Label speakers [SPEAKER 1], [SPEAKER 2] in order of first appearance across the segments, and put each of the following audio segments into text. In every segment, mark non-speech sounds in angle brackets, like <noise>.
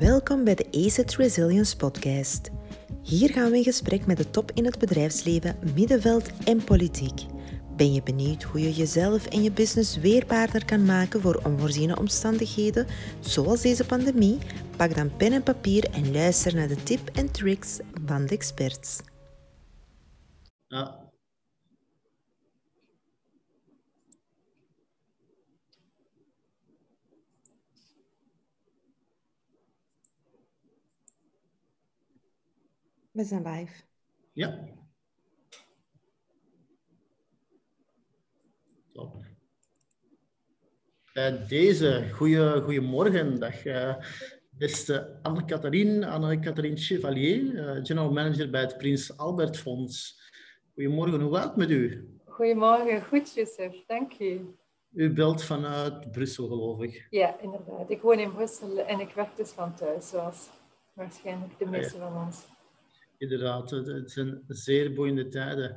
[SPEAKER 1] Welkom bij de ACET Resilience Podcast. Hier gaan we in gesprek met de top in het bedrijfsleven, middenveld en politiek. Ben je benieuwd hoe je jezelf en je business weerbaarder kan maken voor onvoorziene omstandigheden, zoals deze pandemie? Pak dan pen en papier en luister naar de tip en tricks van de experts.
[SPEAKER 2] Ja.
[SPEAKER 1] We zijn live.
[SPEAKER 2] Ja. Top. Bij deze goeie, goeiemorgen, dag. Uh, beste Anne-Catherine, Anne-Catherine Chevalier, uh, general manager bij het Prins Albert Fonds. Goedemorgen, hoe gaat het met u?
[SPEAKER 3] Goedemorgen, goed Joseph, dank je.
[SPEAKER 2] U belt vanuit Brussel, geloof ik.
[SPEAKER 3] Ja, inderdaad. Ik woon in Brussel en ik werk dus van thuis, zoals waarschijnlijk de meeste van ons
[SPEAKER 2] inderdaad, het zijn zeer boeiende tijden.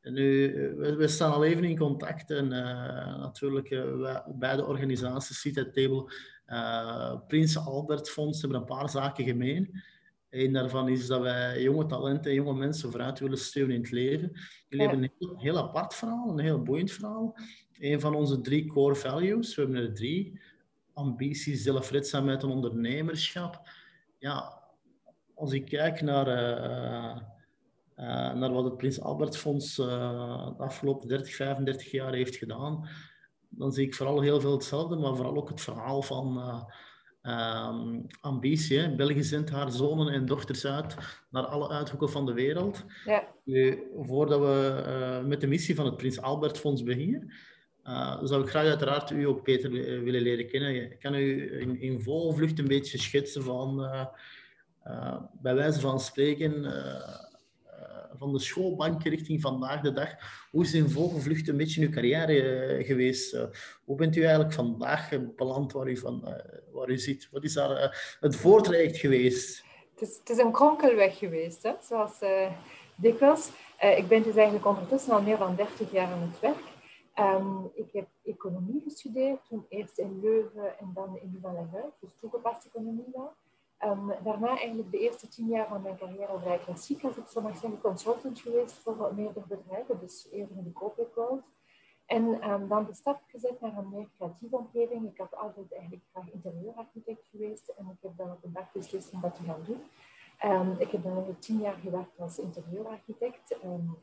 [SPEAKER 2] En nu, we, we, staan al even in contact en uh, natuurlijk, uh, beide organisaties, Seat Table, uh, Prins Albert Fonds, hebben een paar zaken gemeen. Een daarvan is dat wij jonge talenten en jonge mensen vooruit willen steunen in het leven. Jullie hebben een heel, heel, apart verhaal, een heel boeiend verhaal. Een van onze drie core values, we hebben er drie. Ambitie, zelfredzaamheid en ondernemerschap. Ja, als ik kijk naar, uh, uh, naar wat het Prins Albert Fonds uh, de afgelopen 30, 35 jaar heeft gedaan, dan zie ik vooral heel veel hetzelfde, maar vooral ook het verhaal van um, ambitie. Hè. België zendt haar zonen en dochters uit naar alle uithoeken van de wereld. Ja. Nu, voordat we met de missie van het Prins Albert Fonds beginnen, uh, zou ik graag uiteraard u ook beter willen leren kennen. Kan u in, in volle vlucht een beetje schetsen van uh, uh, bij wijze van spreken, uh, van de schoolbank richting vandaag de dag. Hoe is in vogelvlucht een beetje uw carrière geweest? hoe bent u eigenlijk vandaag beland waar u, van, waar u zit? Wat is daar het voortraject geweest?
[SPEAKER 3] Het is, een kronkelweg geweest, hè? zoals dikwijls. ik ben dus eigenlijk ondertussen al meer dan 30 jaar aan het werk. Um, ik heb economie gestudeerd, toen eerst in Leuven en dan in Louvain-la-Neuve, dus toegepaste economie wel. Um, daarna eigenlijk de eerste tien jaar van mijn carrière vrij klassiek, als ik zo mag zeggen, consultant geweest voor meerdere bedrijven, dus eerder in de corporate world. En um, dan de stap gezet naar een meer creatieve omgeving. Ik had altijd eigenlijk graag interieurarchitect geweest en ik heb dan op een dag beslist om dat te gaan doen. Um, ik heb dan eigenlijk tien jaar gewerkt als interieurarchitect.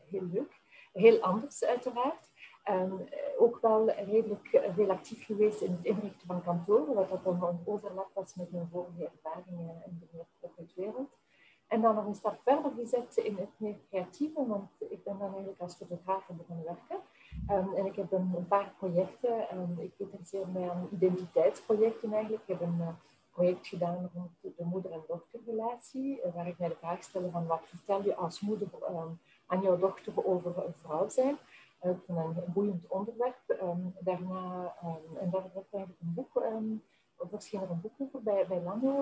[SPEAKER 3] heel leuk. Heel anders uiteraard. Um, ook wel redelijk veel actief geweest in het inrichten van kantoren, wat dat dan een overlap was met mijn vorige ervaringen in de wereld. En dan nog een stap verder gezet in het meer creatieve, want ik ben dan eigenlijk als fotograaf begonnen werken. Um, en ik heb een, paar projecten. Um, ik interesseer mij aan identiteitsprojecten eigenlijk. Ik heb een uh, project gedaan rond de moeder- en dochterrelatie, waar ik mij de vraag stelde van wat vertel je als moeder aan jouw dochter over een vrouw zijn. Vind een boeiend onderwerp. Um, daarna, um, en daar werd eigenlijk een boek, um, verschenen een boek over bij, bij.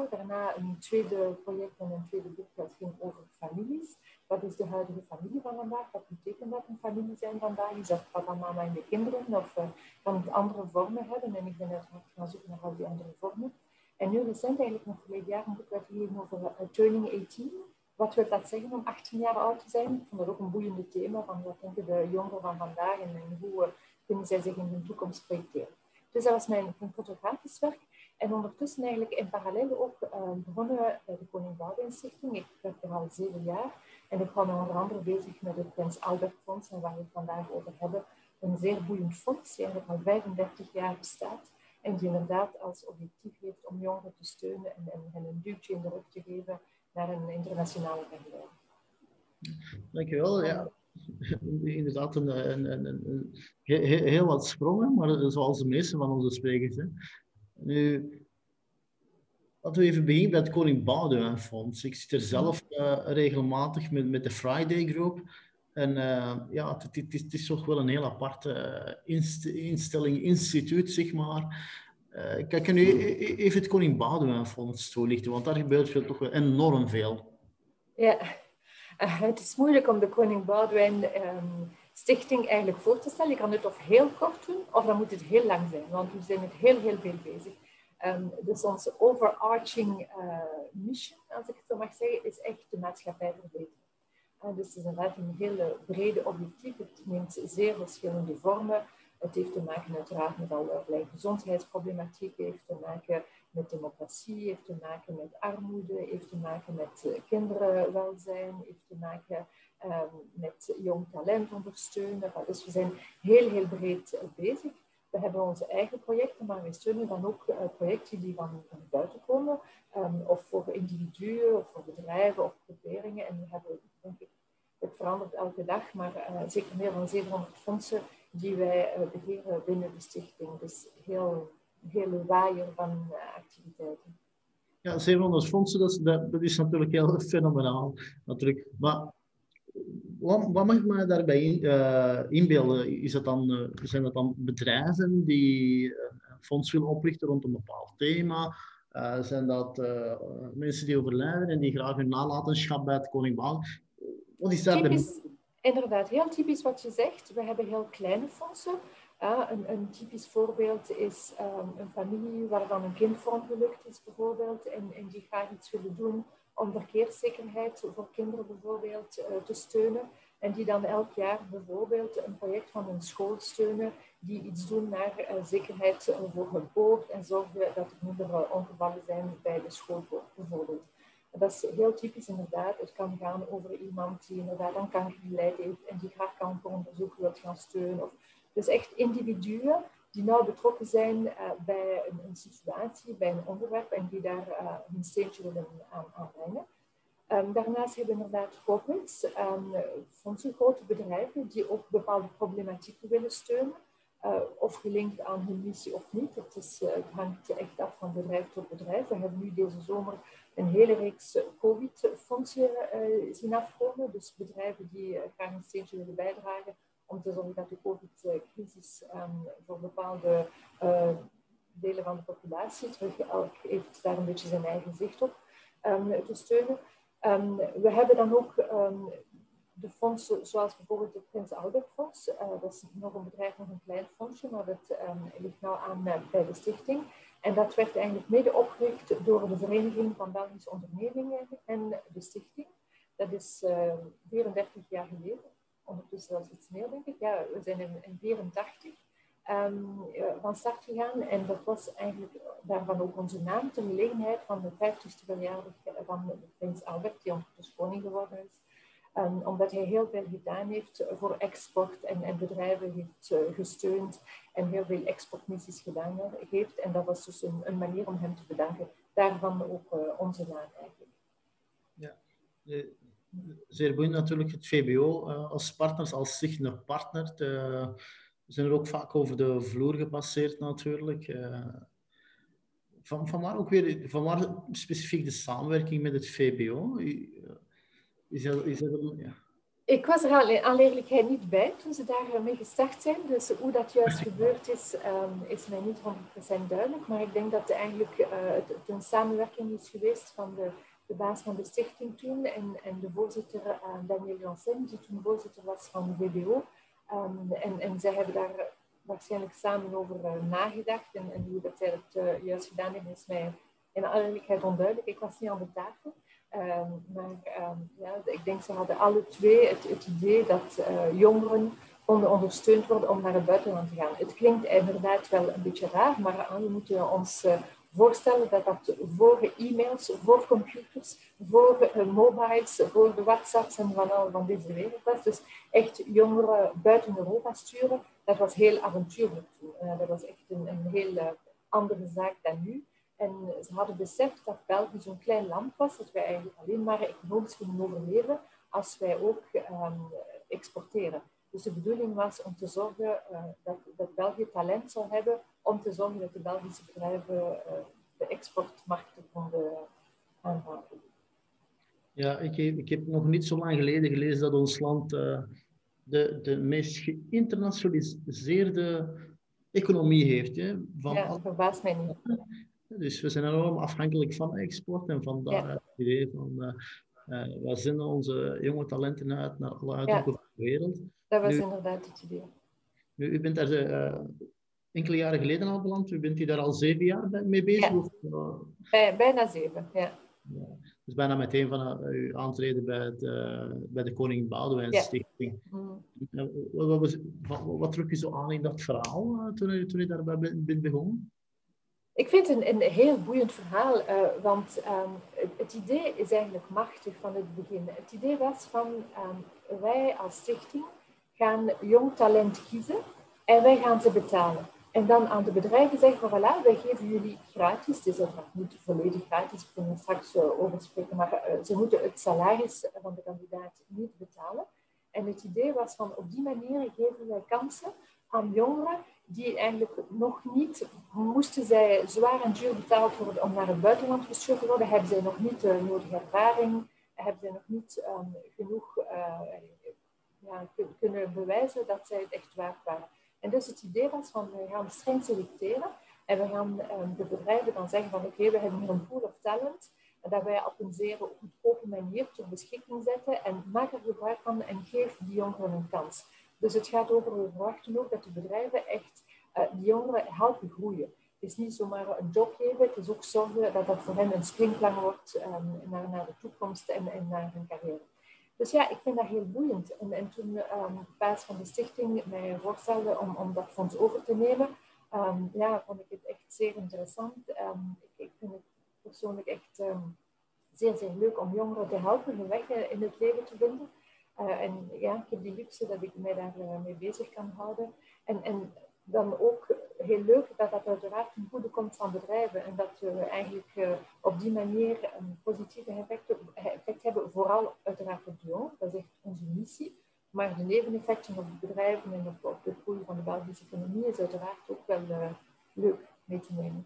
[SPEAKER 3] Daarna een tweede project en een tweede boek dat ging over families. Wat is de huidige familie van vandaag? Wat betekent dat een familie zijn vandaag? Is dat papa, mama en de kinderen? Of uh, kan het andere vormen hebben? En ik ben uiteraard gaan zoeken naar al die andere vormen. En nu recent, eigenlijk nog verleden jaar, een boek uitgegeven over uh, Turning 18. Wat wil dat zeggen om 18 jaar oud te zijn? Ik vond dat ook een boeiende thema van wat denken de jongeren van vandaag en, hoe uh, kunnen zij zich in hun toekomst projecteren. Dus dat was mijn, mijn fotografisch werk. En ondertussen eigenlijk in parallel ook uh, begonnen bij de Koning Stichting. Ik werk er al zeven jaar en ik ben onder andere bezig met het Prins Albert Fonds en waar we het vandaag over hebben. Een zeer boeiend fonds, die eigenlijk al 35 jaar bestaat en die inderdaad als objectief heeft om jongeren te steunen en, en hen een duwtje in de rug te geven naar een internationale carrière.
[SPEAKER 2] Dankjewel. Ja. Inderdaad, een, een, een, een, heel wat sprongen, maar zoals de meeste van onze sprekers. Hè. Nu, laten we even beginnen bij het Koning Boudewijn Fonds. Ik zit er zelf uh, regelmatig met, met de Friday Group. En uh, ja, het, het, is, het, is, toch wel een heel aparte uh, instelling, instituut, zeg maar. Uh, kan nu e-, e-, even het Koning Boudewijn Fonds toelichten, want daar gebeurt veel, toch enorm veel.
[SPEAKER 3] Ja, uh, het is moeilijk om de Koning Boudewijn um, Stichting eigenlijk voor te stellen. Je kan het of heel kort doen, of dan moet het heel lang zijn, want we zijn met heel, heel veel bezig. Um, dus onze overarching uh, mission, als ik het zo mag zeggen, is echt de maatschappij verbeteren. Dus het is inderdaad een hele brede objectief. Het neemt zeer verschillende vormen. Het heeft te maken uiteraard met allerlei gezondheidsproblematiek, heeft te maken met democratie, heeft te maken met armoede, heeft te maken met uh, kinderenwelzijn, heeft te maken um, met jong talent ondersteunen. Dus we zijn heel, heel breed bezig. We hebben onze eigen projecten, maar we steunen dan ook uh, projecten die van, buiten komen, um, of voor individuen, of voor bedrijven, of groeperingen. En we hebben, denk ik, het verandert elke dag, maar uh, zeker meer dan 700 fondsen die wij uh, beheren binnen de stichting. Dus heel, hele waaier van activiteiten.
[SPEAKER 2] Ja, 700 fondsen, dat is, dat, is natuurlijk heel <laughs> fenomenaal. Natuurlijk. Maar wat, mag ik me daarbij inbeelden? Is het dan, zijn dat dan bedrijven die een fonds willen oprichten rond een bepaald thema? Zijn dat mensen die overlijden en die graag hun nalatenschap bij het Koning
[SPEAKER 3] Wat is daar typisch, Inderdaad, heel typisch wat je zegt. We hebben heel kleine fondsen. een, een, typisch voorbeeld is um, een familie waarvan een kind verongelukt is bijvoorbeeld en, en die graag iets willen doen om verkeerszekerheid voor kinderen bijvoorbeeld uh, te steunen. En die dan elk jaar bijvoorbeeld een project van een school steunen die iets doen naar uh, zekerheid voor het boord en zorgen dat er minder ongevallen zijn bij de schoolpoort bijvoorbeeld. Dat is heel typisch inderdaad. Het kan gaan over iemand die inderdaad aan kanker geleid heeft en die graag kankeronderzoek wil gaan steunen. Of, dus echt individuen die nauw betrokken zijn uh, bij een, situatie, bij een onderwerp en die daar uh, hun steentje willen aan, aanbrengen. Um, daarnaast hebben we inderdaad corporates, um, fondsen, grote bedrijven die ook bepaalde problematieken willen steunen. Of gelinkt aan hun missie of niet. Het, is, het hangt echt af van bedrijf tot bedrijf. We hebben nu deze zomer een hele reeks COVID-fondsen zien afkomen. Dus bedrijven die graag een steentje willen bijdragen om te zorgen dat de COVID-crisis um, voor bepaalde delen van de populatie, terug elk heeft daar een beetje zijn eigen zicht op, um, te steunen. Um, we hebben dan ook de fondsen, zoals bijvoorbeeld het Prins Albert Fonds. Dat is nog een bedrijf, nog een klein fondsje, maar dat ligt nou aan bij de stichting. En dat werd eigenlijk mede opgericht door de Vereniging van Belgische Ondernemingen en de stichting. Dat is 34 jaar geleden ondertussen zelfs iets meer, denk ik. Ja, we zijn in, in 84 um, van start gegaan. En dat was eigenlijk daarvan ook onze naam, ter gelegenheid van de 50ste verjaardag van prins Albert, die ondertussen koning geworden is. Omdat hij heel veel gedaan heeft voor export en, en bedrijven heeft uh, gesteund en heel veel exportmissies gedaan heeft. En dat was dus een, een manier om hem te bedanken. Daarvan ook uh, onze naam eigenlijk.
[SPEAKER 2] Ja, zeer boeiend natuurlijk, het VBO uh, als partners, als zich een partner. we zijn er ook vaak over de vloer gepasseerd natuurlijk. Van, waar ook weer, van waar specifiek de samenwerking met het VBO? Is dat, is dat.
[SPEAKER 3] Ik was er al, aan eerlijkheid niet bij toen ze daarmee gestart zijn. Dus hoe dat juist gebeurd is, um, is mij niet 100% duidelijk. Maar ik denk dat het eigenlijk het, een samenwerking is geweest van de de baas van de stichting toen en, en de voorzitter uh, Daniel Janssen, die toen voorzitter was van de VBO. Um, en, en zij hebben daar waarschijnlijk samen over nagedacht. En, en, hoe dat zij uh, juist gedaan hebben, is mij in alle eerlijkheid onduidelijk. Ik was niet aan de tafel. Um, maar um, ja, ik denk ze hadden alle twee het, idee dat jongeren konden ondersteund worden om naar het buitenland te gaan. Het klinkt inderdaad wel een beetje raar, maar we moeten ons voorstellen dat dat voor e-mails, voor computers, voor mobiles, voor de WhatsApps en van al van deze wereld was. Dus echt jongeren buiten Europa sturen, dat was heel avontuurlijk toen. Dat was echt een, een heel andere zaak dan nu. En ze hadden beseft dat België zo'n klein land was, dat wij eigenlijk alleen maar economisch kunnen overleven als wij ook um, exporteren. Dus de bedoeling was om te zorgen uh, dat, dat België talent zou hebben om te zorgen dat de Belgische bedrijven uh, de exportmarkten konden aanpakken.
[SPEAKER 2] Ja, ik heb, ik heb nog niet zo lang geleden gelezen dat ons land uh, de, de meest geïnternationaliseerde economie heeft. Hè,
[SPEAKER 3] van ja, dat verbaast mij niet.
[SPEAKER 2] Dus we zijn enorm afhankelijk van export en van daar het idee van uh, uh, waar zenden onze jonge talenten uit naar alle uithoeken van de wereld.
[SPEAKER 3] Dat was nu, inderdaad het idee.
[SPEAKER 2] Nu, u bent daar uh, enkele jaren geleden al beland. U bent u daar al zeven jaar mee bezig?
[SPEAKER 3] Ja. bijna zeven, ja. ja.
[SPEAKER 2] Dus bijna meteen van uw aantreden bij, het, bij de Koning Boudewijn Stichting. Mm. Wat, wat, wat, wat, trok je zo aan in dat verhaal toen, u, toen u daarbij bent begonnen?
[SPEAKER 3] Ik vind het een, een heel boeiend verhaal, uh, want um, het, idee is eigenlijk machtig van het begin. Het idee was van um, wij als stichting gaan jong talent kiezen en wij gaan ze betalen. En dan aan de bedrijven zeggen van voilà, wij geven jullie gratis, het is uiteraard niet volledig gratis, we kunnen straks uh, over spreken, maar uh, ze moeten het salaris van de kandidaat niet betalen. En het idee was van op die manier geven wij kansen aan jongeren die eigenlijk nog niet, moesten zij zwaar en duur betaald worden om naar het buitenland gestuurd te worden, hebben zij nog niet de nodige ervaring, hebben zij nog niet um, genoeg uh, ja, kunnen bewijzen dat zij het echt waard waren. En dus het idee was van, we gaan streng selecteren en we gaan um, de bedrijven dan zeggen van, oké, we hebben hier een pool of talent, dat wij op een zeer goedkope manier ter beschikking zetten en maak er gebruik van en geef die jongeren een kans. Dus het gaat over, we verwachten ook dat de bedrijven echt uh, die jongeren helpen groeien. Het is niet zomaar een job geven, het is ook zorgen dat dat voor hen een springplan wordt um, naar, naar de toekomst en, naar hun carrière. Dus ja, ik vind dat heel boeiend. En, en toen um, baas van de stichting mij voorstelde om, om dat fonds over te nemen, um, ja, vond ik het echt zeer interessant. Ik, ik, vind het persoonlijk echt zeer, zeer leuk om jongeren te helpen hun weg in het leven te vinden. Uh, en ja, ik heb die luxe dat ik mij daarmee uh, mee bezig kan houden. En, en dan ook heel leuk dat dat uiteraard ten goede komt van bedrijven en dat we eigenlijk uh, op die manier een positieve effect, effect, hebben, vooral uiteraard op de. Dat is echt onze missie. Maar de neveneffecten op bedrijven en op, de groei van de Belgische economie is uiteraard ook wel leuk mee te nemen.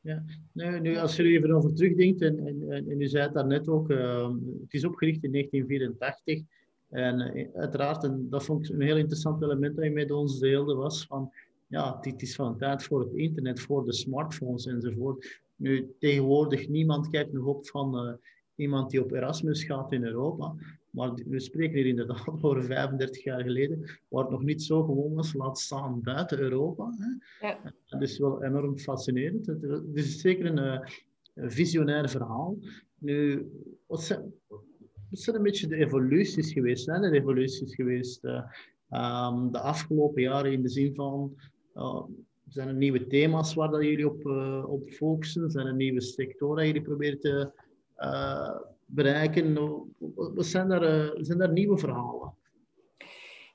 [SPEAKER 2] Ja, nu, nu als je er even over terugdenkt, en, en, en u zei het daarnet ook, het is opgericht in 1984. En eh, uiteraard, en dat vond ik een heel interessant element dat je met ons deelde, was van, ja, dit is van tijd voor het internet, voor de smartphones enzovoort. Nu, tegenwoordig, niemand kijkt nog op van uh, iemand die op Erasmus gaat in Europa. Maar we spreken hier inderdaad <laughs> over 35 jaar geleden, waar het nog niet zo gewoon was, laat staan buiten Europa. Hè. Ja. Dat is wel enorm fascinerend. Het is zeker een, uh, visionair verhaal. Nu, wat zijn, wat zijn een beetje de evoluties geweest? Zijn er evoluties geweest uh, um, de afgelopen jaren in de zin van uh, zijn er nieuwe thema's waar dat jullie op, uh, op focussen? Zijn er nieuwe sectoren die jullie proberen te bereiken? Wat zijn, er, zijn er nieuwe verhalen?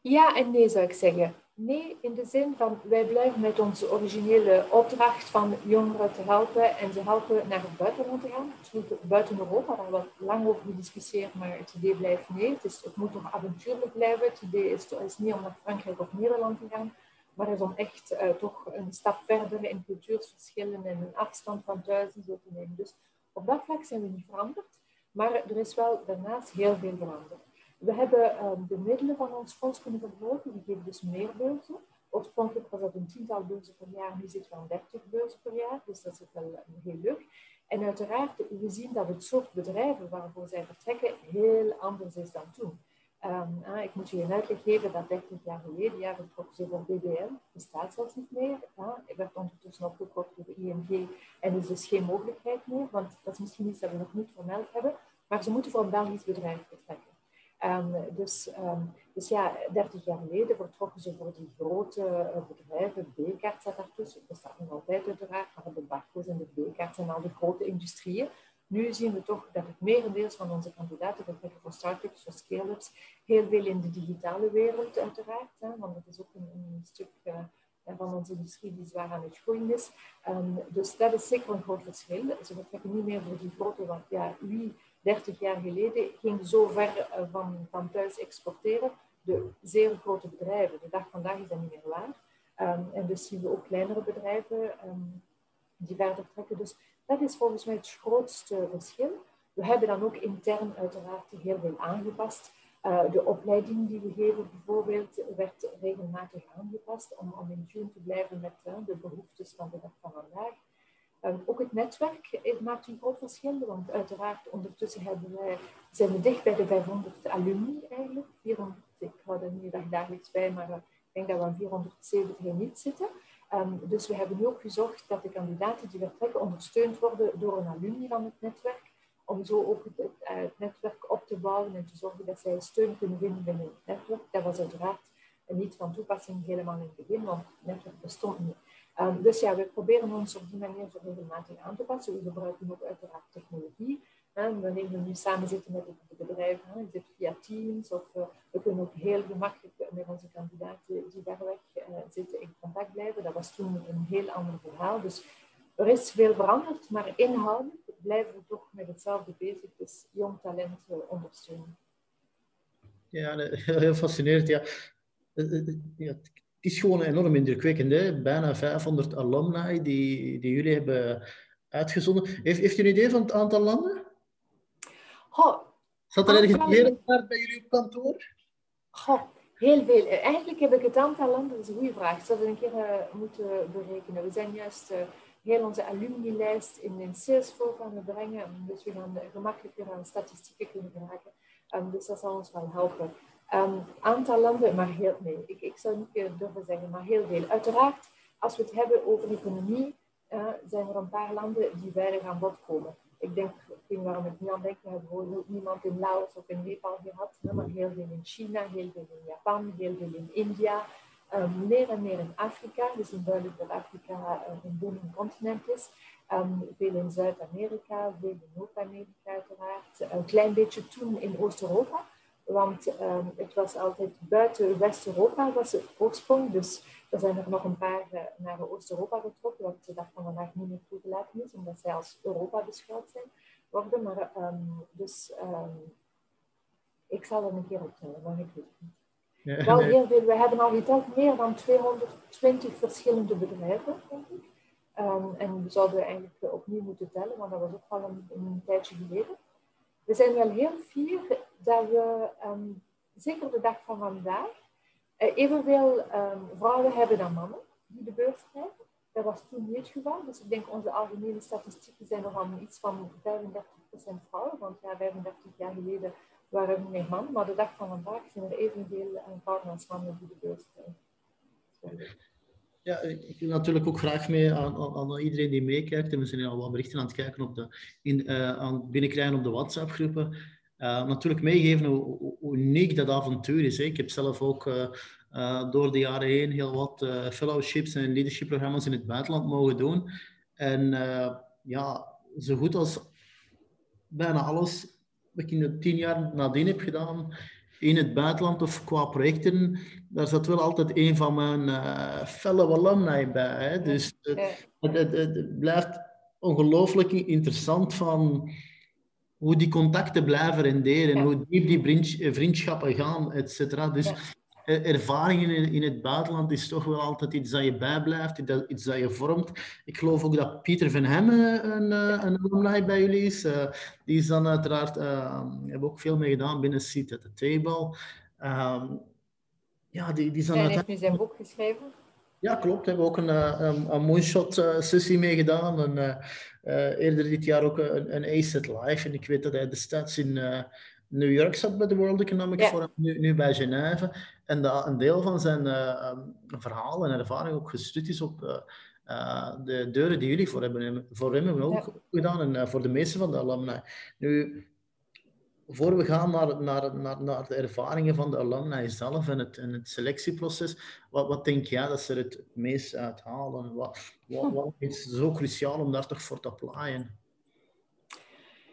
[SPEAKER 3] Ja en nee zou ik zeggen. Nee, in de zin van wij blijven met onze originele opdracht van jongeren te helpen en ze helpen naar het buitenland te gaan. Het buiten Europa, daar wordt lang over gediscussieerd, maar het idee blijft nee. Het, is, het moet toch avontuurlijk blijven. Het idee is, is niet om naar Frankrijk of Nederland te gaan, maar is om echt uh, toch een stap verder in cultuursverschillen en een afstand van thuis en zo te nemen. Dus op dat vlak zijn we niet veranderd, maar er is wel daarnaast heel veel veranderd. We hebben um, de middelen van ons fonds kunnen vergroten. We geven dus meer beurzen. Oorspronkelijk was dat een tiental beurzen per jaar, nu zitten we aan 30 beurzen per jaar. Dus dat is wel uh, heel leuk. En uiteraard, we zien dat het soort bedrijven waarvoor zij vertrekken heel anders is dan toen. Um, ah, ik moet je een uitleg geven dat 30 jaar geleden, ja, vertrokken ze voor BBL, bestaat zelfs niet meer. Ah, het werd ondertussen opgekocht door ING en is dus geen mogelijkheid meer, want dat is misschien iets dat we nog niet vermeld hebben. Maar ze moeten voor een Belgisch bedrijf vertrekken. Um, dus, um, dus ja, 30 jaar geleden vertrokken ze voor die grote uh, bedrijven. B-kaart zat daartussen. Dat staat nog altijd uiteraard, maar de barco's en de B-kaart zijn al de grote industrieën. Nu zien we toch dat het merendeel van onze kandidaten vertrekken voor start-ups, voor scale-ups. Heel veel in de digitale wereld uiteraard, hè, want dat is ook een, een stuk uh, van onze industrie die zwaar aan het groeien is. Um, dus dat is zeker een groot verschil. Ze vertrekken niet meer voor die grote, want ja, wie 30 jaar geleden ging zo ver eh, van, thuis exporteren. De zeer grote bedrijven. De dag vandaag is dat niet meer waar. Um, en dus zien we ook kleinere bedrijven um, die verder trekken. Dus dat is volgens mij het grootste verschil. We hebben dan ook intern uiteraard heel veel aangepast. Uh, de opleiding die we geven bijvoorbeeld werd regelmatig aangepast om, om in tune te blijven met uh, de behoeftes van de dag van vandaag. Ehm, ook het netwerk maakt een groot verschil, want uiteraard ondertussen hebben wij, zijn we dicht bij de 500 alumni eigenlijk. 400, ik hou er niet dagelijks bij, maar eh, ik denk dat we aan 470 niet zitten. Ehm, dus we hebben nu ook gezorgd dat de kandidaten die vertrekken ondersteund worden door een alumni van het netwerk, om zo ook het, het, netwerk op te bouwen en te zorgen dat zij steun kunnen vinden binnen het netwerk. Dat was uiteraard niet van toepassing helemaal in het begin, want het netwerk bestond niet. Um, dus ja, we proberen ons op die manier zo regelmatig aan te passen. We gebruiken ook uiteraard technologie. Hè. Wanneer we nu samen zitten met de bedrijven, hè, zit via Teams, of uh, we kunnen ook heel gemakkelijk met onze kandidaten die daar weg uh, zitten in contact blijven. Dat was toen een heel ander verhaal. Dus er is veel veranderd, maar inhoudelijk blijven we toch met hetzelfde bezig. Dus jong talent uh, ondersteunen.
[SPEAKER 2] Ja, <laughs> heel fascinerend. Ja. het is gewoon enorm indrukwekkend. Hè? Bijna 500 alumni die, die jullie hebben uitgezonden. Heeft, heeft u een idee van het aantal landen?
[SPEAKER 3] Goh,
[SPEAKER 2] Zat er ergens meer bij jullie op kantoor?
[SPEAKER 3] Goh, heel veel. Eigenlijk heb ik het aantal landen, dat is een goede vraag. Ik zou het een keer uh, moeten berekenen. We zijn juist uh, heel onze alumni-lijst in, in Salesforce aan het brengen. Dus we gaan gemakkelijker aan statistieken kunnen geraken. Um, dus dat zal ons wel helpen. Um, aantal landen, maar heel, nee, ik, zou niet durven zeggen, maar heel veel. Uiteraard, als we het hebben over economie, uh, zijn er een paar landen die weinig aan bod komen. Ik denk, ik waarom ik nu aan denk, we hebben gewoon niemand in Laos of in Nepal gehad, maar heel veel in China, heel veel in Japan, heel veel in India, um, meer en meer in Afrika. Dus in duidelijk dat Afrika uh, een booming continent is. Um, veel in Zuid-Amerika, veel in Noord-Amerika uiteraard. Een klein beetje toen in Oost-Europa. Want um, het was altijd buiten West-Europa was het oorsprong. Dus er zijn er nog een paar uh, naar Oost-Europa getrokken, wat de dag van vandaag niet meer toegelaten is, omdat zij als Europa beschouwd zijn worden. Maar um, dus um, ik zal er een keer optellen, maar ik weet het niet. Ja, Wel heel veel. We hebben al geteld meer dan 220 verschillende bedrijven, denk ik. en we zouden eigenlijk opnieuw moeten tellen, want dat was ook al een, een tijdje geleden. We zijn wel heel fier dat we, um, zeker de dag van vandaag, uh, evenveel um, vrouwen hebben dan mannen die de beurs krijgen. Dat was toen niet het geval. Dus ik denk onze algemene statistieken zijn nog aan iets van 35% vrouwen. Want ja, 35 jaar geleden waren er meer mannen. Maar de dag van vandaag zijn er evenveel uh, vrouwen als mannen die de beurs krijgen.
[SPEAKER 2] Ja, ik wil natuurlijk ook graag mee aan, aan, iedereen die meekijkt. En we zijn al wat berichten aan het kijken op de, in, uh, aan binnenkrijgen op de WhatsApp-groepen. Uh, natuurlijk meegeven hoe, hoe, uniek dat avontuur is. Hè. Ik heb zelf ook uh, uh, door de jaren heen heel wat fellowships en leadership-programma's in het buitenland mogen doen. En ja, zo goed als bijna alles wat ik in de tien jaar nadien heb gedaan in het buitenland of qua projecten, daar zat wel altijd een van mijn fellow alumni bij. Hè. Dus het, het, het blijft ongelooflijk interessant van hoe die contacten blijven renderen, ja. hoe diep die eh, vriendschappen gaan, et cetera. Dus ja. Eh, ervaringen in, in, het buitenland is toch wel altijd iets dat je bijblijft, iets dat je vormt. Ik geloof ook dat Pieter van Hemme een, een alumni bij jullie is. Die is dan uiteraard, uh, hebben ook veel mee gedaan binnen Seat at the Table. Um,
[SPEAKER 3] ja, die, die is dan Hij heeft nu zijn boek geschreven.
[SPEAKER 2] Ja, klopt. We hebben ook een, een, een moonshot-sessie mee gedaan. En, uh, eerder dit jaar ook een, een ACET Live. En ik weet dat hij destijds in uh, New York zat bij de World Economic. Forum, nu, nu, bij Genève. En dat een deel van zijn uh, verhaal en ervaring ook gestuurd is op de deuren die jullie voor, hebben, voor hem hebben ook ja. gedaan. En voor de meeste van de alumni. Nu, voor we gaan naar, naar, naar, naar de ervaringen van de alumni zelf en het, en het selectieproces, wat, wat denk jij dat ze er het meest uithalen? Wat, wat, wat is zo cruciaal om daar toch voor te plaaien?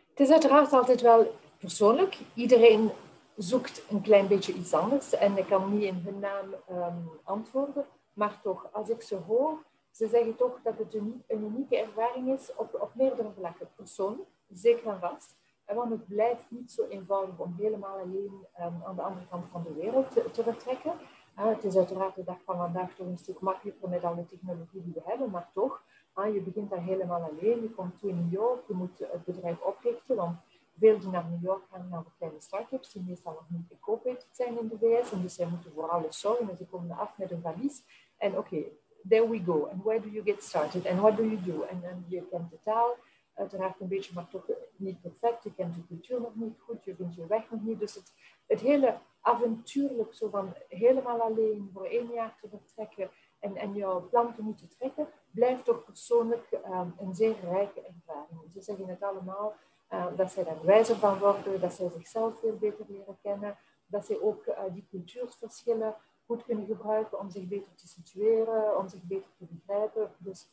[SPEAKER 3] Het is uiteraard altijd wel persoonlijk. Iedereen zoekt een klein beetje iets anders en ik kan niet in hun naam um, antwoorden. Maar toch, als ik ze hoor, ze zeggen toch dat het een, een unieke ervaring is op, op meerdere vlakken. Persoonlijk, zeker en vast. Want het blijft niet zo eenvoudig om helemaal alleen um, aan de andere kant van de wereld te, vertrekken. Uh, het is uiteraard de dag van vandaag toch een stuk makkelijker met alle technologie die we hebben, maar toch, uh, je begint daar helemaal alleen. Je komt toe in New York, je moet het bedrijf oprichten, want veel die naar New York gaan, naar de kleine start-ups, die meestal nog niet incorporated zijn in de VS, en dus zij moeten voor alles zorgen, en ze komen af met een valies. En oké, there we go. And where do you get started? And what do you do? En je kent de taal, uiteraard een beetje, maar toch niet perfect. Je kent de cultuur nog niet goed, je vindt je weg nog niet. Dus het, het hele avontuurlijk, zo van helemaal alleen voor één jaar te vertrekken en, en jouw plan te moeten trekken, blijft toch persoonlijk ehm, een zeer rijke ervaring. Ze zeggen het allemaal, uh, dat zij daar wijzer van worden, dat zij zichzelf veel beter leren kennen, dat zij ook uh, die cultuurverschillen goed kunnen gebruiken om zich beter te situeren, om zich beter te begrijpen. Dus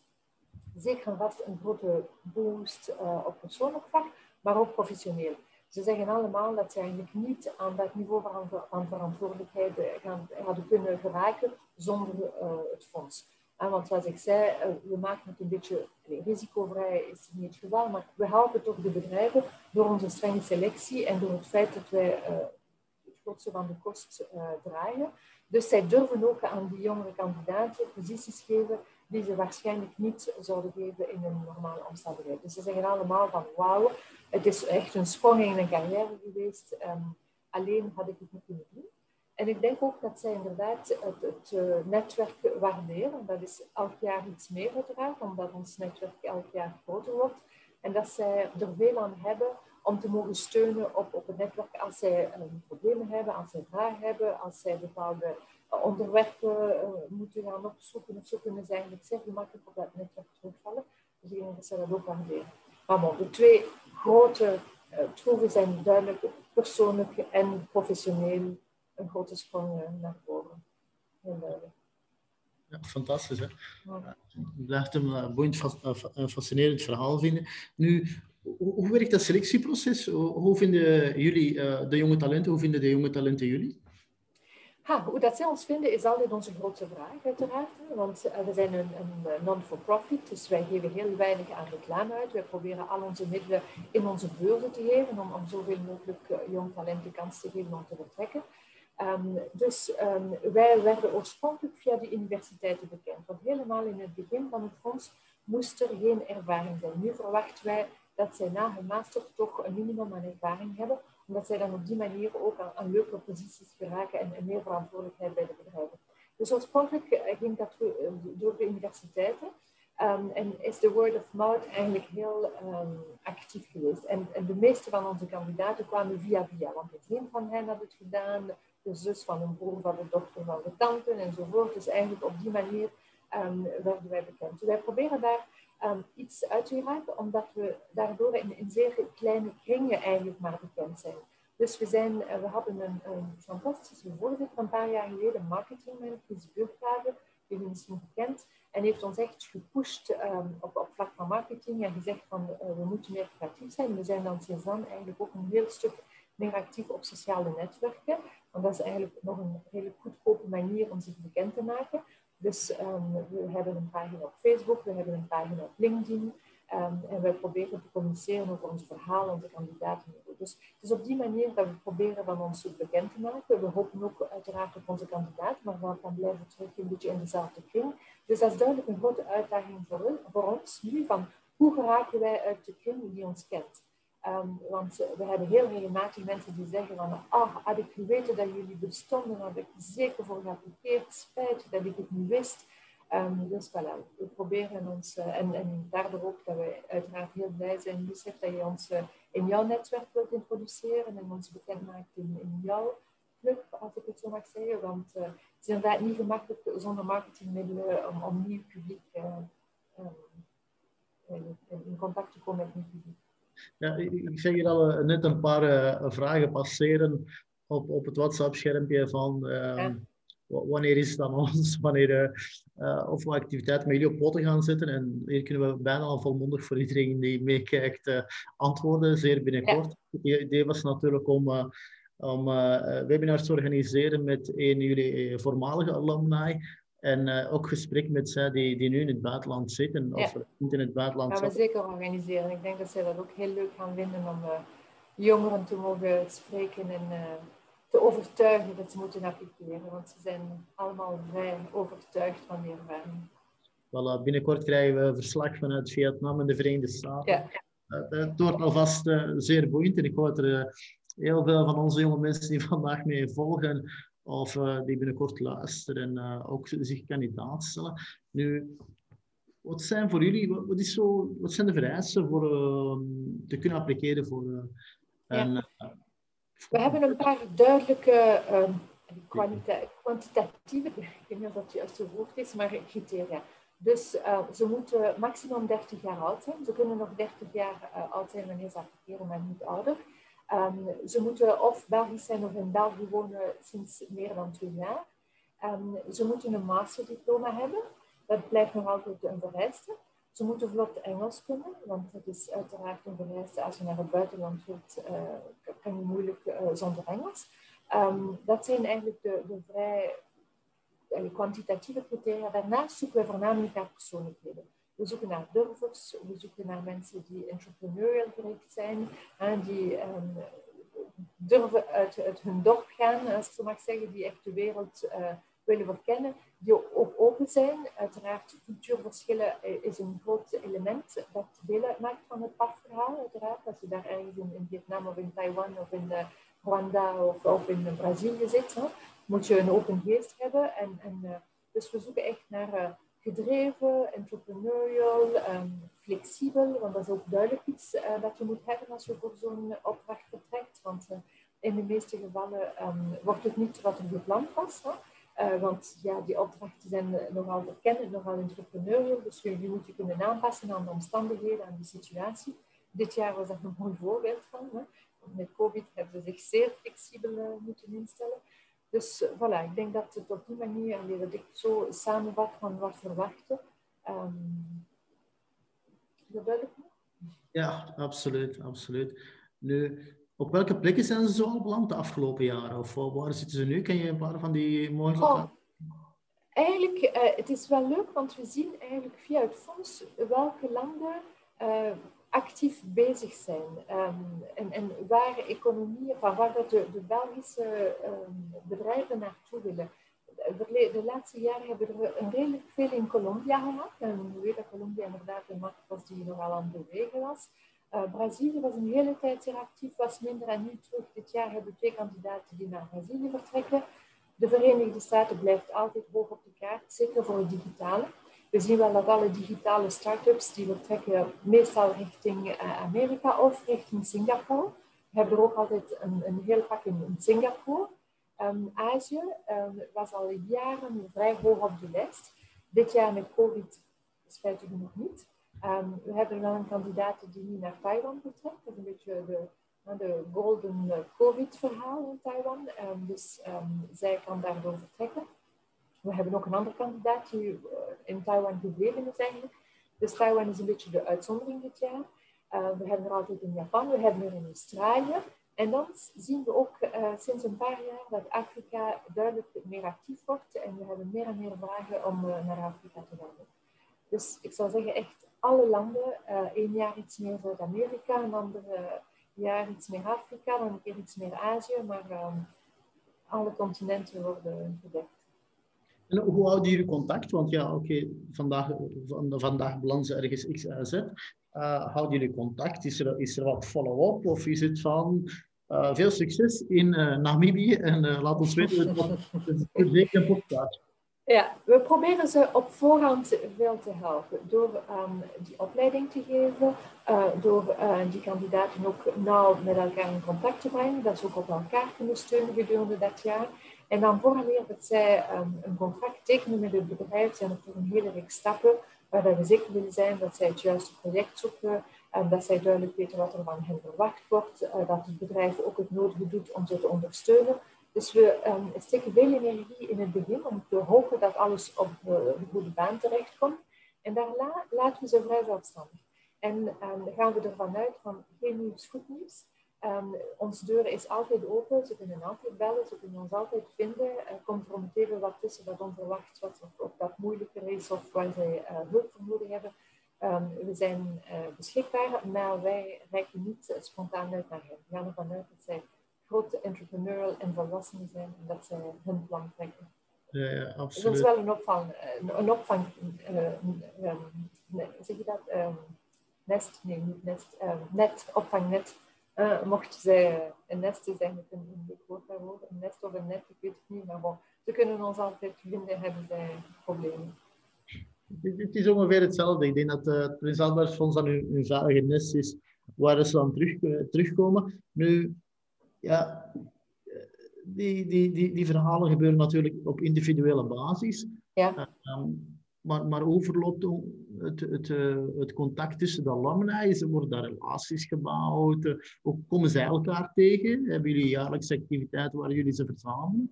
[SPEAKER 3] zeker en vast een grote boost uh, op persoonlijk vlak, maar ook professioneel. Ze zeggen allemaal dat ze eigenlijk niet aan dat niveau van, van verantwoordelijkheid gaan, hadden kunnen geraken zonder uh, het fonds. En want zoals ik zei, uh, we maken het een beetje risicovrij, is niet het geval, maar we helpen toch de bedrijven door onze strenge selectie en door het feit dat wij het grootste van de kost draaien. Dus zij durven ook aan die jongere kandidaten posities geven die ze waarschijnlijk niet zouden geven in een normale omstandigheid. Dus ze zeggen allemaal van wauw, het is echt een sprong in een carrière geweest. Um, alleen had ik het niet kunnen doen. En ik denk ook dat zij inderdaad het, uh, netwerk waarderen. Dat is elk jaar iets meer uiteraard, omdat ons netwerk elk jaar groter wordt. En dat zij er veel aan hebben om te mogen steunen op, op het netwerk als zij um, problemen hebben, als zij vragen hebben, als zij bepaalde onderwerpen uh, moeten gaan opzoeken. Of zo kunnen ze eigenlijk zeer gemakkelijk op dat netwerk terugvallen. Dus ik denk dat ze dat ook waarderen. Maar bon, de twee grote uh, troeven zijn duidelijk persoonlijk en professioneel een grote sprong naar voren. Heel duidelijk.
[SPEAKER 2] Ja, fantastisch. Hè? Ja. Ik blijf hem een boeiend, fascinerend verhaal vinden. Nu, hoe, werkt dat selectieproces? Hoe, hoe vinden jullie de jonge talenten? Hoe vinden de jonge talenten jullie?
[SPEAKER 3] Ha, hoe dat zij ons vinden is altijd onze grootste vraag, uiteraard. Want uh, we zijn een, een non-for-profit, dus wij geven heel weinig aan reclame uit. Wij proberen al onze middelen in onze beurzen te geven, om, om zoveel mogelijk uh, jong talent de kans te geven om te vertrekken. Um, dus um, wij werden oorspronkelijk via de universiteiten bekend. Want helemaal in het begin van het fonds moest er geen ervaring zijn. Nu verwachten wij dat zij na hun master toch een minimum aan ervaring hebben omdat zij dan op die manier ook aan, leuke posities geraken en, meer verantwoordelijkheid bij de bedrijven. Dus oorspronkelijk eh, ging dat eh, door de universiteiten. Um, en is de word of mouth eigenlijk heel um, actief geweest. En, de meeste van onze kandidaten kwamen via via, want het een van hen had het gedaan, de zus van een broer van de dochter van de tante enzovoort. Dus eigenlijk op die manier um, werden wij bekend. Wij proberen daar um, iets uit te geraken, omdat we daardoor in, zeer kleine kringen eigenlijk maar bekend zijn. Dus we, zijn, uh, we hadden een, fantastische voorzitter een paar jaar geleden, marketingmanager, Chris Burghagen, die misschien gekend, en heeft ons echt gepusht um, op, vlak van marketing en gezegd van uh, we moeten meer creatief zijn. We zijn dan sinds dan eigenlijk ook een heel stuk meer actief op sociale netwerken, want dat is eigenlijk nog een hele goedkope manier om zich bekend te maken. Dus um, we hebben een pagina op Facebook, we hebben een pagina op LinkedIn. Um, en wij proberen te communiceren over ons verhaal, onze kandidaten. Dus het is op die manier dat we proberen van ons bekend te maken. We hopen ook uiteraard op onze kandidaat, maar we gaan blijven terug een beetje in dezelfde kring. Dus dat is duidelijk een grote uitdaging voor, voor ons nu, van hoe geraken wij uit de kring die ons kent. Um, want we hebben heel regelmatig mensen die zeggen van, ah, had ik geweten dat jullie bestonden, had ik zeker voor geappliqueerd, spijt dat ik het niet wist. Um, dus voilà, we proberen ons, uh, en, en daardoor ook dat wij uiteraard heel blij zijn, Youssef, dat je ons uh, in jouw netwerk wilt introduceren en ons bekend maakt in, jouw club, als ik het zo mag zeggen. Want het is inderdaad niet gemakkelijk zonder marketingmiddelen om, om nieuw publiek um, in, in contact te komen met nieuw publiek.
[SPEAKER 2] Ja, ik zeg hier al uh, net een paar uh, vragen passeren op, op het WhatsApp-schermpje van uh, ja. wanneer is het aan ons, <laughs> wanneer of we activiteiten met jullie op poten gaan zetten. En hier kunnen we bijna al volmondig voor iedereen die meekijkt antwoorden, zeer binnenkort. Ja. Het idee was natuurlijk om, om webinars te organiseren met een jullie voormalige alumni en uh, ook gesprek met zij die, die nu in het buitenland zitten, ja. of niet in het buitenland
[SPEAKER 3] gaan we zeker organiseren. Ik denk dat zij dat ook heel leuk gaan vinden om uh, jongeren te mogen spreken en uh, te overtuigen dat ze moeten appliceren. Want ze zijn allemaal vrij overtuigd van die ervaring.
[SPEAKER 2] Voilà, binnenkort krijgen we verslag vanuit Vietnam en de Verenigde Staten. Ja. het wordt alvast zeer boeiend en ik dat er heel veel van onze jonge mensen die <laughs> vandaag mee volgen of uh, die binnenkort luisteren en uh, ook zich kandidaat stellen. Nu, wat zijn voor jullie, wat, wat, is zo, wat zijn de vereisten voor uh, te kunnen appliceren voor
[SPEAKER 3] een... Ja. We hebben een paar duidelijke die kwantitatieve, <laughs> ik weet niet of dat het juiste woord is, maar criteria. Dus uh, ze moeten maximum 30 jaar oud zijn. Ze kunnen nog 30 jaar uh, oud zijn wanneer ze appliceren, maar niet ouder. Um, ze moeten of Belgisch zijn of in België wonen sinds meer dan twee jaar. Um, ze moeten een masterdiploma hebben. Dat blijft nog altijd een vereiste. Ze moeten vlot Engels kunnen, want het is uiteraard een vereiste. Als je naar het buitenland wilt, uh, kan je moeilijk zonder Engels. Um, dat zijn eigenlijk de, de vrij kwantitatieve criteria. Daarnaast zoeken we voornamelijk naar persoonlijkheden. We zoeken naar durvers, we zoeken naar mensen die entrepreneurial gericht zijn, en die um, durven uit, hun dorp gaan, als ik zo mag zeggen, die echt de wereld uh, willen verkennen, die ook open zijn. Uiteraard, cultuurverschillen eh, is een groot element dat deel uitmaakt van het pasverhaal. Uiteraard, als je daar ergens in, Vietnam of in Taiwan of in uh, Rwanda of, of in Brazilië zit, moet je een open geest hebben. En, dus we zoeken echt naar gedreven, entrepreneurial, um, flexibel, want dat is ook duidelijk iets uh, dat je moet hebben als je voor zo'n opdracht vertrekt. Want in de meeste gevallen um, wordt het niet wat er gepland was. Hè? want ja, die opdrachten zijn nogal verkennend, nogal entrepreneurial, dus je, moet je kunnen aanpassen aan de omstandigheden, aan de situatie. Dit jaar was dat een mooi voorbeeld van. Hè? Met COVID hebben ze zich zeer flexibel moeten instellen. Dus voilà, ik denk dat het op die manier, dat ik zo samenvat van wat verwachten. Um, duidelijk?
[SPEAKER 2] Ja, absoluut, absoluut. Nu, op welke plekken zijn ze zo al beland de afgelopen jaren? Of waar zitten ze nu? Ken je een paar van die mooie oh,
[SPEAKER 3] Eigenlijk, uh, het is wel leuk, want we zien eigenlijk via het fonds welke landen uh, actief bezig zijn. Um, en, en waar economieën, van waar de, de Belgische um, bedrijven naartoe willen. De, de, laatste jaren hebben we een redelijk veel in Colombia gehad. We weten dat Colombia inderdaad een markt was die nogal aan het bewegen was. Uh, Brazilië was een hele tijd zeer actief, was minder en nu terug. Dit jaar hebben we twee kandidaten die naar Brazilië vertrekken. De Verenigde Staten blijft altijd hoog op de kaart, zeker voor het digitale. We zien wel dat alle digitale start-ups die vertrekken meestal richting uh, Amerika of richting Singapore. We hebben er ook altijd een, een heel pak in, in Singapore. Um, Azië um, was al jaren vrij hoog op de lijst. Dit jaar met COVID spijtig genoeg niet. Um, we hebben wel een kandidaat die nu naar Taiwan vertrekt. Dat is een beetje de, de golden COVID-verhaal in Taiwan. dus zij kan daardoor vertrekken. We hebben ook een andere kandidaat die uh, in Taiwan gebleven is eigenlijk. Dus Taiwan is een beetje de uitzondering dit jaar. Uh, we hebben er altijd in Japan, we hebben er in Australië. En dan zien we ook uh, sinds een paar jaar dat Afrika duidelijk meer actief wordt. En we hebben meer en meer vragen om naar Afrika te gaan. Dus ik zou zeggen echt alle landen. Eén jaar iets meer Zuid-Amerika, een ander jaar iets meer Afrika, dan een keer iets meer Azië. Maar um, alle continenten worden gedekt.
[SPEAKER 2] En hoe houden jullie contact? Want ja, oké, vandaag, van, vandaag ergens X, Y, Z. Uh, houden jullie contact? Is er, is er wat follow-up? Of is het van uh, veel succes in uh, Namibië en laat ons weten wat het zeker podcast.
[SPEAKER 3] Ja, we proberen ze op voorhand veel te helpen door um, die opleiding te geven, door die kandidaten ook nauw met elkaar in contact te brengen, dat ze ook op elkaar kunnen steunen gedurende dat jaar. En dan vooraleer dat zij um, een contract tekenen met het bedrijf, zijn er een hele reeks stappen waar we zeker willen zijn dat zij het juiste project zoeken, en dat zij duidelijk weten wat er van hen verwacht wordt, uh, dat het bedrijf ook het nodige doet om ze te ondersteunen. Dus we um, steken veel energie in het begin om te hopen dat alles op de, de goede baan terechtkomt. En daarna laten we ze vrij zelfstandig. En dan gaan we ervan uit van geen nieuws, goed nieuws. Um, onze deur is altijd open, ze kunnen altijd bellen, ze kunnen ons altijd vinden. Er komt er wat tussen dat onverwachts was of, of dat moeilijker is of waar zij uh, hulp voor nodig hebben. Um, we zijn uh, beschikbaar, maar wij reiken niet spontaan uit naar hen. We gaan ervan uit dat zij grote entrepreneurial en volwassenen zijn en dat zij hun plan trekken.
[SPEAKER 2] Ja, ja, absoluut.
[SPEAKER 3] Dat is wel een opvang, een opvang uh, um, zeg je dat? Nest? Nee, niet nest. net, opvangnet uh, mocht zij een nest is eigenlijk een, een woord daarvoor, een nest of een net, ik weet het niet, maar bon, ze kunnen ons altijd vinden, hebben zij problemen.
[SPEAKER 2] Het is ongeveer hetzelfde. Ik denk dat uh, het Prins Albertsfonds dan hun, hun veilige nest is waar ze dan terug, uh, terugkomen. Nu, ja, die, die, die, die verhalen gebeuren natuurlijk op individuele basis.
[SPEAKER 3] Ja.
[SPEAKER 2] Ehm, maar, maar overloopt het, het, eh, het contact tussen de alumni? Worden daar relaties gebouwd? Eh, hoe komen zij elkaar tegen? Hebben jullie jaarlijkse activiteiten waar jullie ze verzamelen?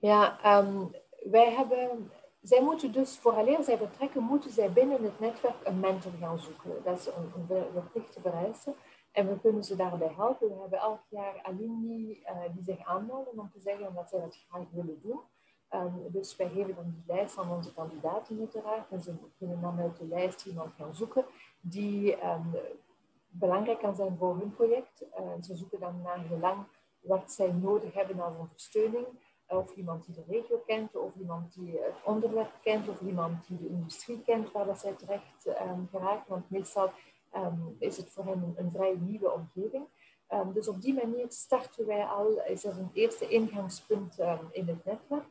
[SPEAKER 3] Ja, ehm, wij hebben... Zij moeten dus, vooraleer zij vertrekken, moeten zij binnen het netwerk een mentor gaan zoeken. Dat is een, een verplichte vereiste. En we kunnen ze daarbij helpen. We hebben elk jaar alumni uh, die zich aanmelden om te zeggen dat zij dat graag willen doen. Um, dus wij geven dan die lijst aan onze kandidaten uiteraard. En ze kunnen dan uit de lijst iemand gaan zoeken die um, belangrijk kan zijn voor hun project. Uh, ze zoeken dan naar gelang wat zij nodig hebben aan ondersteuning. Of iemand die de regio kent, of iemand die het onderwerp kent, of iemand die de industrie kent waar dat zij terecht um, geraakt. Want meestal is het voor hen een, vrij nieuwe omgeving. Dus op die manier starten wij al, is er een eerste ingangspunt in het netwerk.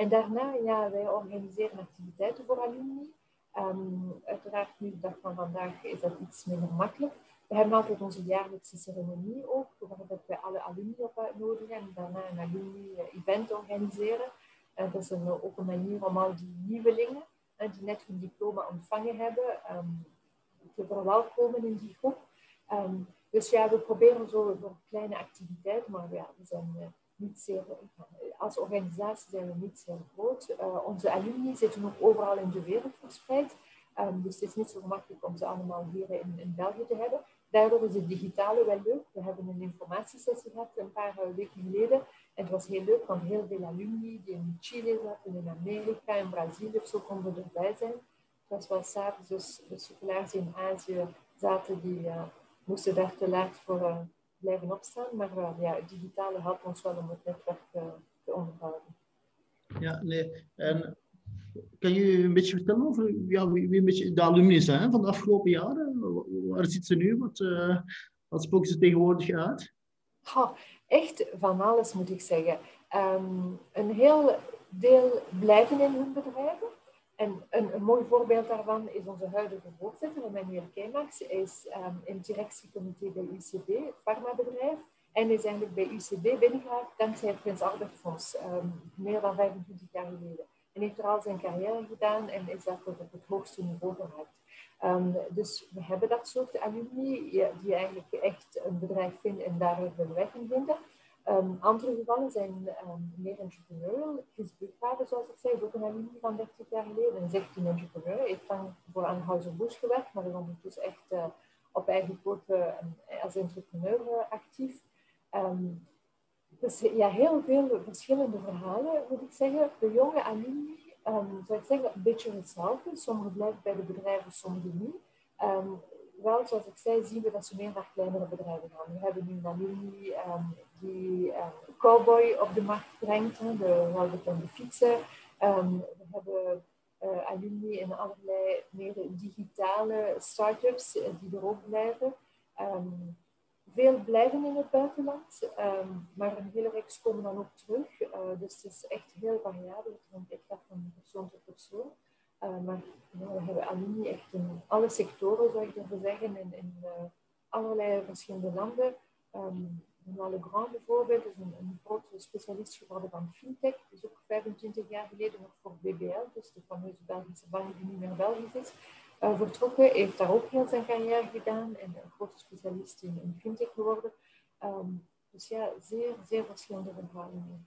[SPEAKER 3] En daarna, ja, wij organiseren activiteiten voor alumni. Um, uiteraard, nu de dag van vandaag, is dat iets minder makkelijk. We hebben altijd onze jaarlijkse ceremonie ook, waarbij wij alle alumni uitnodigen en daarna een alumni-event organiseren. Uh, dat is een, ook een manier om al die nieuwelingen, uh, die net hun diploma ontvangen hebben, um, te verwelkomen in die groep. Um, dus ja, we proberen zo door kleine activiteiten, maar ja, we zijn uh, als organisatie zijn we niet zeer groot. Uh, onze alumni zitten ook overal in de wereld verspreid. Um, dus het is niet zo gemakkelijk om ze allemaal hier in, in België te hebben. Daardoor is het digitale wel leuk. We hebben een informatiesessie gehad een paar weken geleden. En het was heel leuk, want heel veel alumni die in Chile zaten, in Amerika, in Brazilië of zo konden erbij zijn. Het was wel s'avonds, dus de circulaars in Azië zaten, die uh, moesten daar te laat voor uh, blijven opstaan. Maar uh, ja, het digitale helpt ons wel om het netwerk te onderhouden.
[SPEAKER 2] Ja, nee. En kan je een beetje vertellen over ja, wie, wie een beetje de alumni zijn van de afgelopen jaren? Waar zitten ze nu? Wat, uh, wat spoken ze tegenwoordig uit?
[SPEAKER 3] Oh, echt van alles moet ik zeggen. Um, een heel deel blijven in hun bedrijven. En een, een, mooi voorbeeld daarvan is onze huidige voorzitter, Emmanuel Keimax. Hij is um, in het directiecomité bij UCB, farmabedrijf. En is eigenlijk bij UCB binnengeraakt dankzij het Prins Albert Fonds, um, meer dan 25 jaar geleden. En heeft er al zijn carrière gedaan en is daar tot op het hoogste niveau geraakt. Um, dus we hebben dat soort alumni die eigenlijk echt een bedrijf vinden en daar hun weg in vinden. Um, andere gevallen zijn um, meer entrepreneurial. Chris Bukhaven, zoals ik zei, is ook een van 30 jaar geleden. En zegt een entrepreneur. Heeft dan voor Anheuser-Busch gewerkt, maar is ondertussen echt uh, op eigen poten uh, als entrepreneur uh, actief. Um, dus ja, heel veel verschillende verhalen, moet ik zeggen. De jonge alumni, um, zou ik zeggen, een beetje hetzelfde. Sommigen blijven bij de bedrijven, sommigen niet. Wel, zoals ik zei, zien we dat ze meer naar kleinere bedrijven gaan. We hebben nu een alumni um, die um, cowboy op de markt brengt, hè, de Robert en de fietsen. Um, we hebben uh, alumni in allerlei meer digitale start-ups uh, die er ook blijven. Um, veel blijven in het buitenland, maar een hele reeks komen dan ook terug. Uh, dus het is echt heel variabel. Het hangt echt van persoon tot persoon. Maar we hebben alumni echt in alle sectoren, zou ik durven zeggen, in, in allerlei verschillende landen. Le Grand bijvoorbeeld is een, een grote specialist geworden van fintech. is ook 25 jaar geleden nog voor BBL, dus de fameuze Belgische bank die niet meer Belgisch is uh, vertrokken. heeft daar ook heel zijn carrière gedaan en een grote specialist in, in fintech geworden. Um, dus ja, zeer, zeer verschillende verhalen.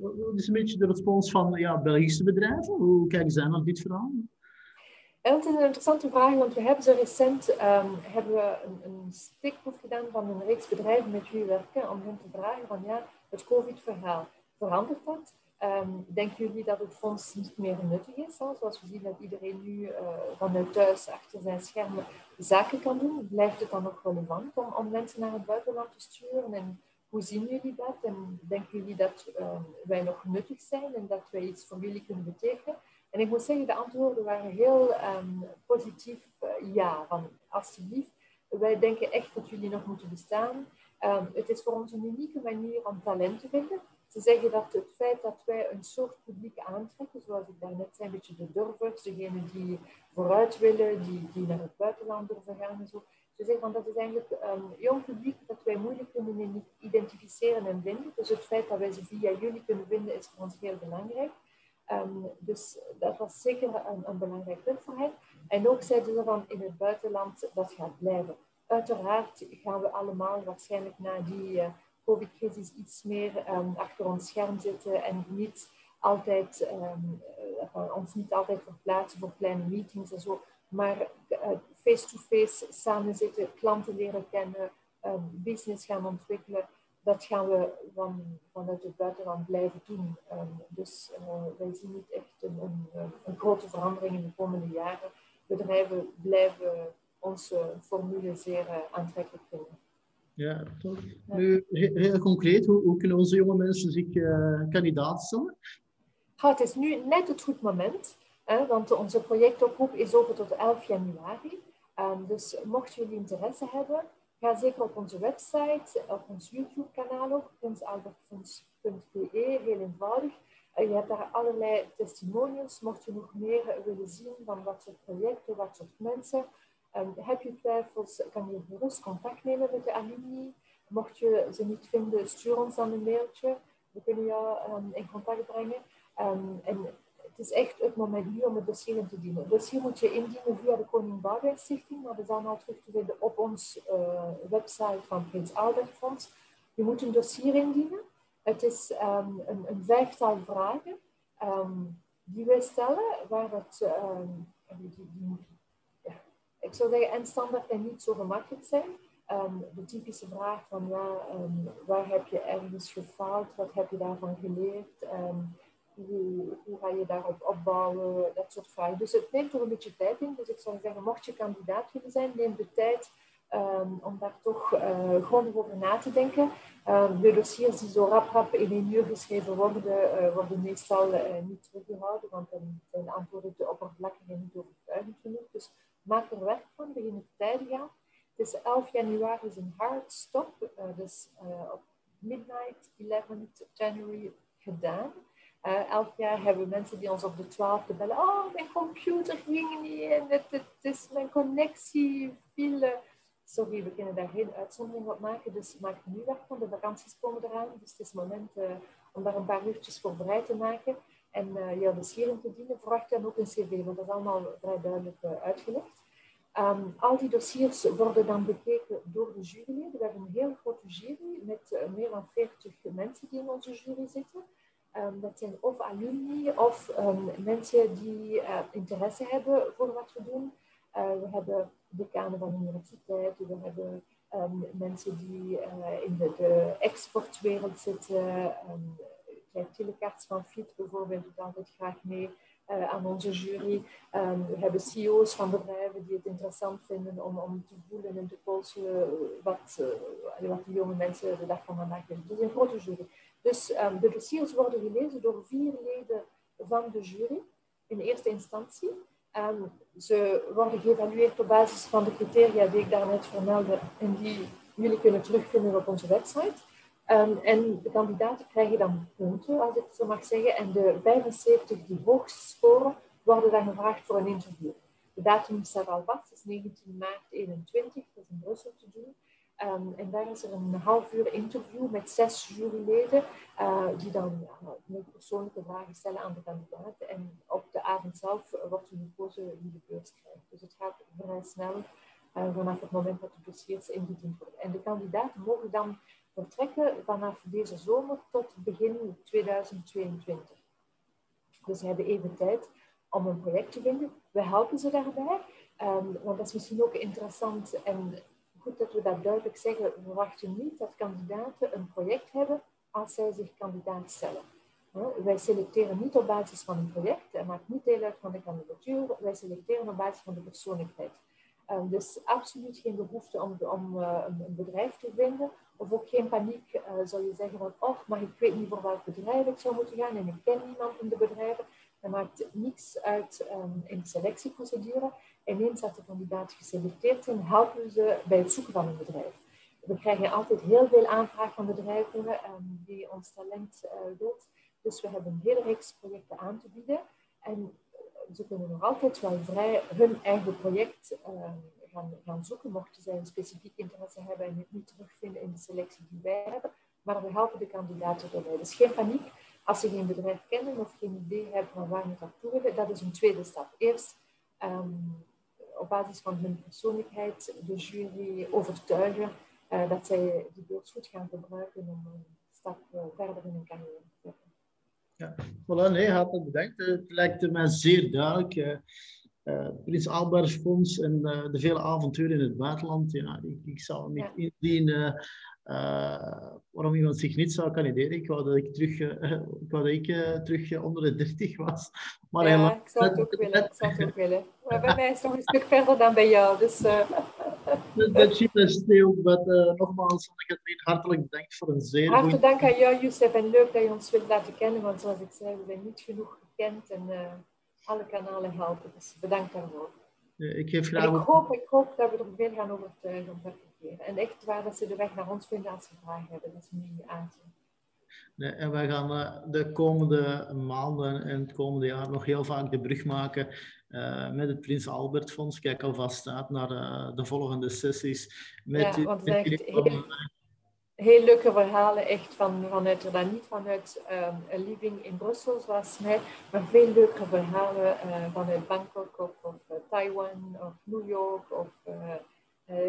[SPEAKER 2] Wat is een beetje de respons van ja, Belgische bedrijven? Hoe kijken zij naar dit verhaal?
[SPEAKER 3] Dat is een interessante vraag, want we hebben zo recent um, hebben we een, een gedaan van een reeks bedrijven met wie we werken, om hen te vragen van ja, het COVID-verhaal, verandert dat? Um, denken jullie dat het fonds niet meer nuttig is? Hè? Zoals we zien dat iedereen nu uh, vanuit thuis achter zijn schermen zaken kan doen, blijft het dan nog relevant om, om mensen naar het buitenland te sturen? En hoe zien jullie dat? En denken jullie dat um, wij nog nuttig zijn en dat wij iets voor jullie kunnen betekenen? En ik moet zeggen, de antwoorden waren heel um, positief uh, ja. Van alsjeblieft, wij denken echt dat jullie nog moeten bestaan. het is voor ons een unieke manier om talent te vinden. Ze zeggen dat het feit dat wij een soort publiek aantrekken, zoals ik daarnet zei, een beetje de durvers, degenen die vooruit willen, die, die naar het buitenland durven gaan en zo. Ze zeggen van dat is eigenlijk jong publiek dat wij moeilijk kunnen identificeren en vinden. Dus het feit dat wij ze via jullie kunnen vinden is voor ons heel belangrijk. Um, dus dat was zeker een, een, belangrijk punt voor hen. En ook zeiden ze van in het buitenland dat gaat blijven. Uiteraard gaan we allemaal waarschijnlijk na die uh, COVID-crisis iets meer um, achter ons scherm zitten en niet altijd, um, uh, ons niet altijd verplaatsen voor kleine meetings en zo. Maar uh, face-to-face -face samen zitten, klanten leren kennen, business gaan ontwikkelen dat gaan we van, vanuit het buitenland blijven doen. Um, dus uh, wij zien niet echt een, een, een, grote verandering in de komende jaren. Bedrijven blijven onze formule zeer uh, aantrekkelijk vinden.
[SPEAKER 2] Ja, toch. Nu, heel concreet, hoe, hoe, kunnen onze jonge mensen zich uh, kandidaat stellen?
[SPEAKER 3] Ja, het is nu net het goed moment, hè, want onze projectoproep is open tot 11 januari. Um, dus mocht jullie interesse hebben, Ga zeker op onze website, op ons YouTube-kanaal ook, prinsalbertfonds.be, heel eenvoudig. je hebt daar allerlei testimonials, mocht je nog meer willen zien van wat soort projecten, wat soort mensen. Um, heb je twijfels, kan je gerust contact nemen met de alumni. Mocht je ze niet vinden, stuur ons dan een mailtje. We kunnen jou um, in contact brengen. Um, en is echt het moment nu om het dossier in te dienen. Het dossier moet je indienen via de Koning Stichting, maar dat is allemaal terug te vinden op onze uh, website van Prins Albert Fonds. Je moet een dossier indienen. Het is um, een, vijftal vragen um, die wij stellen, waar het, die, die, ja, ik zou zeggen, en standaard en niet zo gemakkelijk zijn. de typische vraag van, ja, waar heb je ergens gefaald? Wat heb je daarvan geleerd? Hoe, ga je daarop opbouwen, dat soort vragen. Dus het neemt toch een beetje tijd in. Dus ik zou zeggen, mocht je kandidaat willen zijn, neem de tijd um, om daar toch uh, grondig over na te denken. Um, de dossiers die zo rap rap in één uur geschreven worden, uh, worden meestal uh, niet teruggehouden, want dan zijn de antwoorden te oppervlakkig en niet overtuigend genoeg. Dus maak er werk van, begin op tijd gaan. Het is 11 januari is een hard stop, dus op midnight 11 January gedaan. Uh, elk jaar hebben we mensen die ons op de twaalfde bellen. Oh, mijn computer ging niet. Het, het, is mijn connectie viel. Sorry, we kunnen daar geen uitzondering op maken. Dus maak nu werk van. De vakanties komen eraan. Dus het is moment uh, om daar een paar uurtjes voor vrij te maken. En uh, jouw beschering te dienen. Verwacht dan ook een cv, want dat is allemaal vrij duidelijk uitgelegd. Um, al die dossiers worden dan bekeken door de juryleden. We hebben een heel grote jury met meer dan 40 mensen die in onze jury zitten. Um, dat zijn of alumni of um, mensen die uh, interesse hebben voor wat we doen. Uh, we hebben decanen van de universiteit, we hebben um, mensen die uh, in de, de, exportwereld zitten. Um, Tilekaarts van FIT bijvoorbeeld doet altijd graag mee aan onze jury. we hebben CEO's van bedrijven die het interessant vinden om, om te voelen en te polsen wat, wat die jonge mensen de dag van vandaag doen. Dus een grote jury. Dus um, de dossiers worden gelezen door vier leden van de jury in eerste instantie. Um, ze worden geëvalueerd op basis van de criteria die ik daarnet vermeldde en die jullie kunnen terugvinden op onze website. Um, en de kandidaten krijgen dan punten, als ik het zo mag zeggen. En de 75 die hoogst scoren, worden dan gevraagd voor een interview. De datum staat al vast, is 19 maart 21, dat is in Brussel te doen. Um, en daar is er een half uur interview met zes juryleden, uh, die dan persoonlijke vragen stellen aan de kandidaten. En op de avond zelf wordt er gekozen wie de beurs krijgt. Dus het gaat vrij snel uh, vanaf het moment dat de dossiers ingediend worden. En de kandidaten mogen dan vertrekken vanaf deze zomer tot begin 2022. Dus ze hebben even tijd om een project te vinden. We helpen ze daarbij, um, want dat is misschien ook interessant en goed dat we dat duidelijk zeggen. We verwachten niet dat kandidaten een project hebben als zij zich kandidaat stellen. Wij selecteren niet op basis van een project, dat maakt niet deel uit van de kandidatuur. Wij selecteren op basis van de persoonlijkheid. Um, dus absoluut geen behoefte om, om uh, een bedrijf te vinden. Of ook geen paniek, uh, zou je zeggen van, oh, maar ik weet niet voor welk bedrijf ik zou moeten gaan en ik ken niemand in de bedrijven. Dat maakt niets uit um, in de selectieprocedure. En eens dat de kandidaten geselecteerd zijn, helpen ze bij het zoeken van een bedrijf. We krijgen altijd heel veel aanvragen van bedrijven um, die ons talent uh, wilt. Dus we hebben een hele reeks projecten aan te bieden. En ze kunnen nog altijd wel vrij hun eigen project gaan, gaan zoeken, mochten zij een specifiek interesse hebben en het niet terugvinden in de selectie die wij hebben. Maar we helpen de kandidaten erbij. Dus geen paniek. Als ze geen bedrijf kennen of geen idee hebben van waar ze naartoe willen, dat is een tweede stap. Eerst ehm, op basis van hun persoonlijkheid de jury overtuigen uh, dat zij die beurs goed gaan gebruiken om een stap uh, verder in hun carrière te zetten.
[SPEAKER 2] Ja, voilà, nee, hartelijk bedankt. Het lijkt mij zeer duidelijk. Uh, Prins Albert Fonds en de vele avonturen in het buitenland. Ja, ik, ik zou niet ja. inzien uh, waarom iemand zich niet zou kandideren. Ik wou dat ik terug, <laughs> ik wou dat ik, terug onder de 30 was. <laughs>
[SPEAKER 3] Maar ja, helemaal, ik zou het ook willen. Ik zou het ook willen. Maar bij mij is het nog een stuk verder dan bij jou. Dus,
[SPEAKER 2] dat shit is stil. Nogmaals, Katrien, hartelijk bedankt voor een zeer
[SPEAKER 3] Hartelijk dank aan jou, Youssef. En leuk dat je ons wilt laten kennen. Want zoals ik zei, we zijn niet genoeg gekend. En, alle kanalen helpen. Dus bedankt daarvoor.
[SPEAKER 2] ik, geef graag...
[SPEAKER 3] ik, hoop, ik hoop dat we er veel gaan overtuigen En echt waar dat ze de weg naar ons vinden als ze vragen hebben. Dat is nu aanzien.
[SPEAKER 2] Nee, en wij gaan uh, de komende maanden en het komende jaar nog heel vaak de brug maken uh, met het Prins Albert Fonds. Kijk alvast uit naar uh, de volgende sessies. Met
[SPEAKER 3] ja, want het echt heel, heel leuke verhalen, echt van, vanuit, dan niet vanuit um, een living in Brussel zoals mij, maar veel leuke verhalen vanuit Bangkok of, of Taiwan of New York of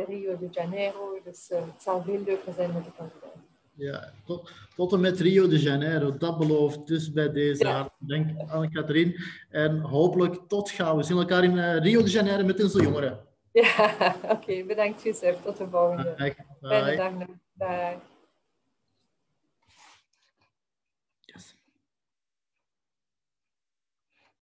[SPEAKER 3] Rio de Janeiro. Dus het zal veel leuker zijn met de kandidaten.
[SPEAKER 2] Ja, tot, tot en met Rio de Janeiro, dat belooft dus bij deze ja. Dank aan Katrien. En hopelijk tot gauw. We zien elkaar in Rio de Janeiro met onze jongeren.
[SPEAKER 3] Ja, <laughs> oké. Okay, bedankt Joseph. Tot de volgende.
[SPEAKER 2] Bye.
[SPEAKER 3] Fijne dag nog. Bye.